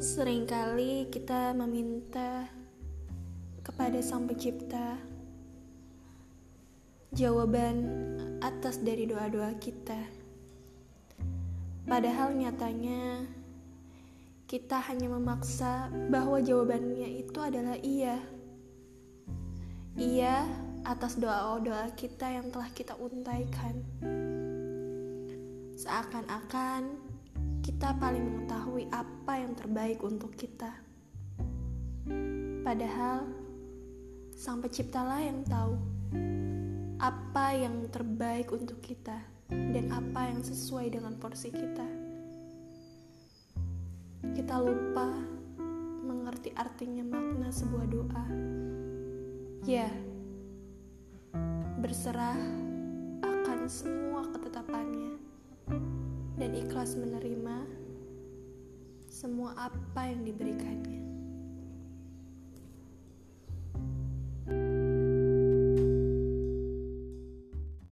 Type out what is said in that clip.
Seringkali kita meminta kepada Sang Pencipta jawaban atas dari doa-doa kita. Padahal nyatanya kita hanya memaksa bahwa jawabannya itu adalah iya. Iya atas doa-doa kita yang telah kita untaikan. Seakan-akan kita paling mengetahui apa yang terbaik untuk kita. Padahal Sang Penciptalah yang tahu apa yang terbaik untuk kita dan apa yang sesuai dengan porsi kita. Kita lupa mengerti artinya makna sebuah doa. Ya, berserah akan semua ketetapannya dan ikhlas menerima semua apa yang diberikannya.